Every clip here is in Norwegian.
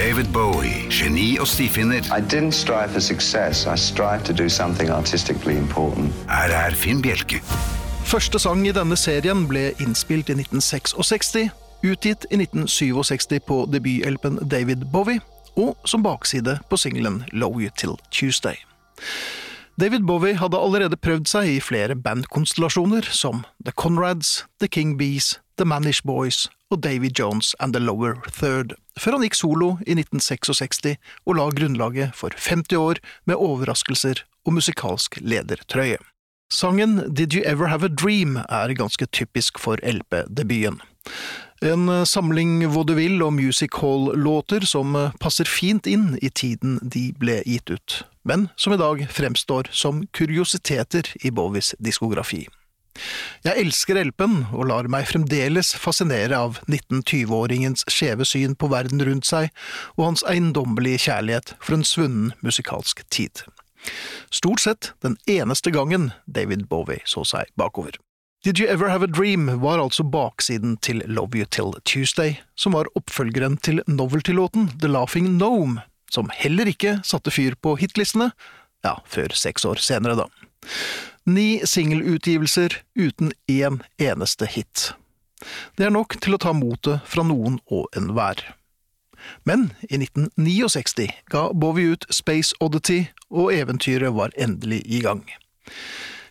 David Bowie, geni og stifinner. I didn't strive for success. I strived to do something artistically important. Her er Finn Bjelke. Første sang i denne serien ble innspilt i 1966, utgitt i 1967 på debutelpen David Bowie, og som bakside på singelen Low You Till Tuesday. David Bowie hadde allerede prøvd seg i flere bandkonstellasjoner, som The Conrads, The King Bees, The Manish Boys og Davy Jones and The Lower Third, før han gikk solo i 1966 og la grunnlaget for 50 år med overraskelser og musikalsk ledertrøye. Sangen Did You Ever Have a Dream er ganske typisk for LP-debuten. En samling vaudeville- og music hall-låter som passer fint inn i tiden de ble gitt ut, men som i dag fremstår som kuriositeter i Bowies diskografi. Jeg elsker LP-en og lar meg fremdeles fascinere av 1920-åringens skjeve syn på verden rundt seg og hans eiendommelige kjærlighet for en svunnen musikalsk tid. Stort sett den eneste gangen David Bowie så seg bakover. Did You Ever Have a Dream var altså baksiden til Love You Till Tuesday, som var oppfølgeren til novelty-låten The Laughing Gnome, som heller ikke satte fyr på hitlistene, ja, før seks år senere, da. Ni singelutgivelser uten én eneste hit. Det er nok til å ta motet fra noen og enhver. Men i 1969 ga Bowie ut Space Oddity, og eventyret var endelig i gang.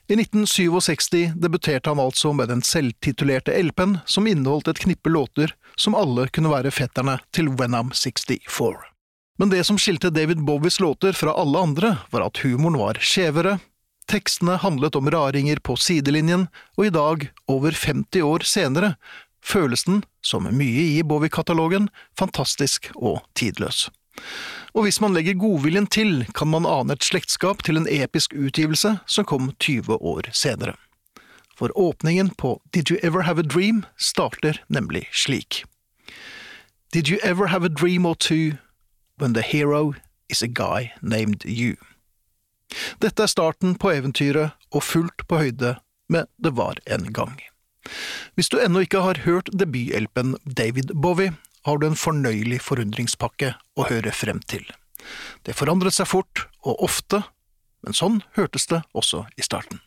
I 1967 debuterte han altså med den selvtitulerte LP-en som inneholdt et knippe låter som alle kunne være fetterne til Wenham 64. Men det som skilte David Bowies låter fra alle andre, var at humoren var skjevere, tekstene handlet om raringer på sidelinjen, og i dag, over 50 år senere, føles den, som mye i Bowie-katalogen, fantastisk og tidløs. Og hvis man legger godviljen til, kan man ane et slektskap til en episk utgivelse som kom 20 år senere. For åpningen på Did You Ever Have a Dream starter nemlig slik. Did you ever have a dream or two when the hero is a guy named you? Dette er starten på eventyret og fullt på høyde med Det var en gang. Hvis du ennå ikke har hørt debutelpen David Bowie, har du en fornøyelig forundringspakke å høre frem til. Det forandret seg fort og ofte, men sånn hørtes det også i starten.